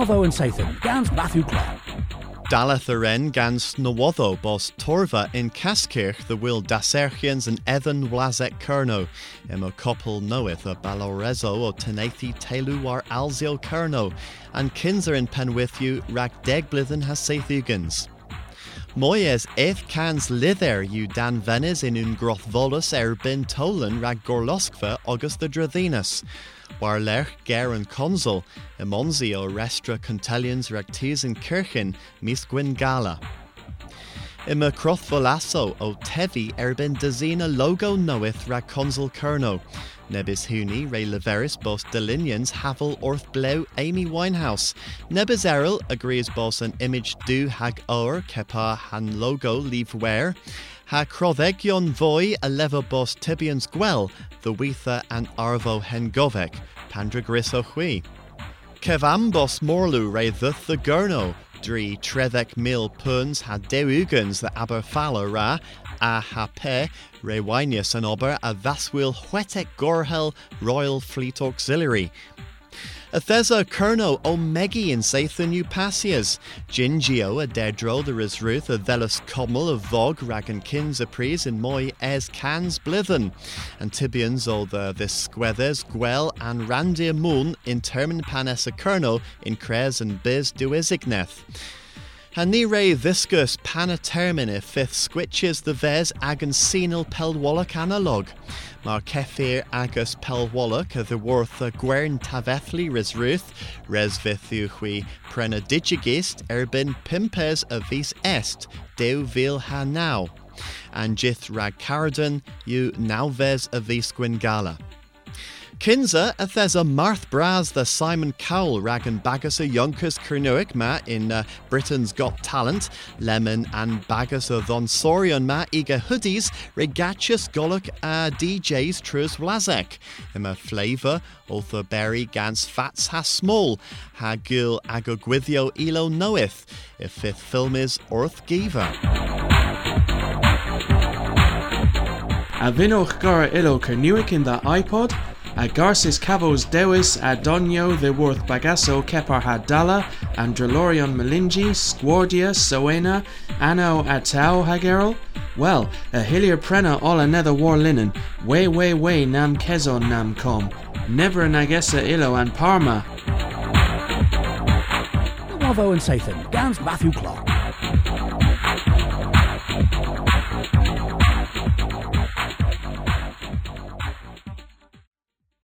Nawatho and Sathan, gans Matthew. Dalatharen gans bos Torva in Caskirch the will Daserchians and Ethan Wlazek Kerno, Emma Koppel knoweth a Balorezo o Tenethi Telu war Alzio Kerno, and Kinzer in Penwithu rag Degblithen has Sathugans. Moyes eth cans lither you dan venis in un grothvolus erbin tolen rag gorloskva Augusta Dradinus. War lech ger an consul, emonzi o restra contelians rag tisen kirchen mis gwyn gala. Ima crothvolasso o tevi erbin dazina logo knoweth rag consul kerno. Nebis huni re leveris bos delinians havel orth bleu Amy Winehouse. Nebis eril agrees bos an image do hag or kepa han logo leave where. Ha crothegion voi a lever bos tibians gwell, the weitha and arvo hen govek, pandragriso hui. Kevam bos morlu re the gurno, dri trethek mil puns ha deugans the aberfala ra, a hape rewinius an ober a vaswil huetek gorhel Royal Fleet Auxiliary. Athesa Kerno o Megi in Sathan Upasias, Gingio a Dedro the Risruth a Velus Commel of Vog Ragan Kins a Pries in Moy Es Cans Blithen, and Tibians o the this Squethers Gwell and Randir Moon in Termin Panes a Kerno in Cres and Biz Duisigneth. Han ni viscus pana termine fifth squitches the ves agan senil pelwallach analog. Mar agus pelwallach the worth a gwern tavethli res ruth, res vithu hui prena digigist erbin pimpes a vis est, deu vil hanau. And jith rag caradan you now ves a vis gwingala. Kinza a Marth Braz the Simon Cowell rag and bagus a Yonkers Kernuic ma in uh, Britain's Got Talent, Lemon and bagus a Thon Sorion ma iga hoodies regachus golok a DJs Trus Vlazek. Ima flavor author berry gans fats has small, ha gil agogwithio elo knoweth, if fifth film is Orth Giva. A vinoch gar ilo Kernuic in the iPod, Agarsis Cavos deus Adonio Theworth Bagasso bagaso Hadala Andrelorion Melingi Squardia Soena Ano Atao Hagerol Well, Ahilir Prena all another War Linen. Way Way Way Nam Kezon Nam Com. Never Nagesa Illo and Parma. Bravo and Sathan, Dan's Matthew Clark.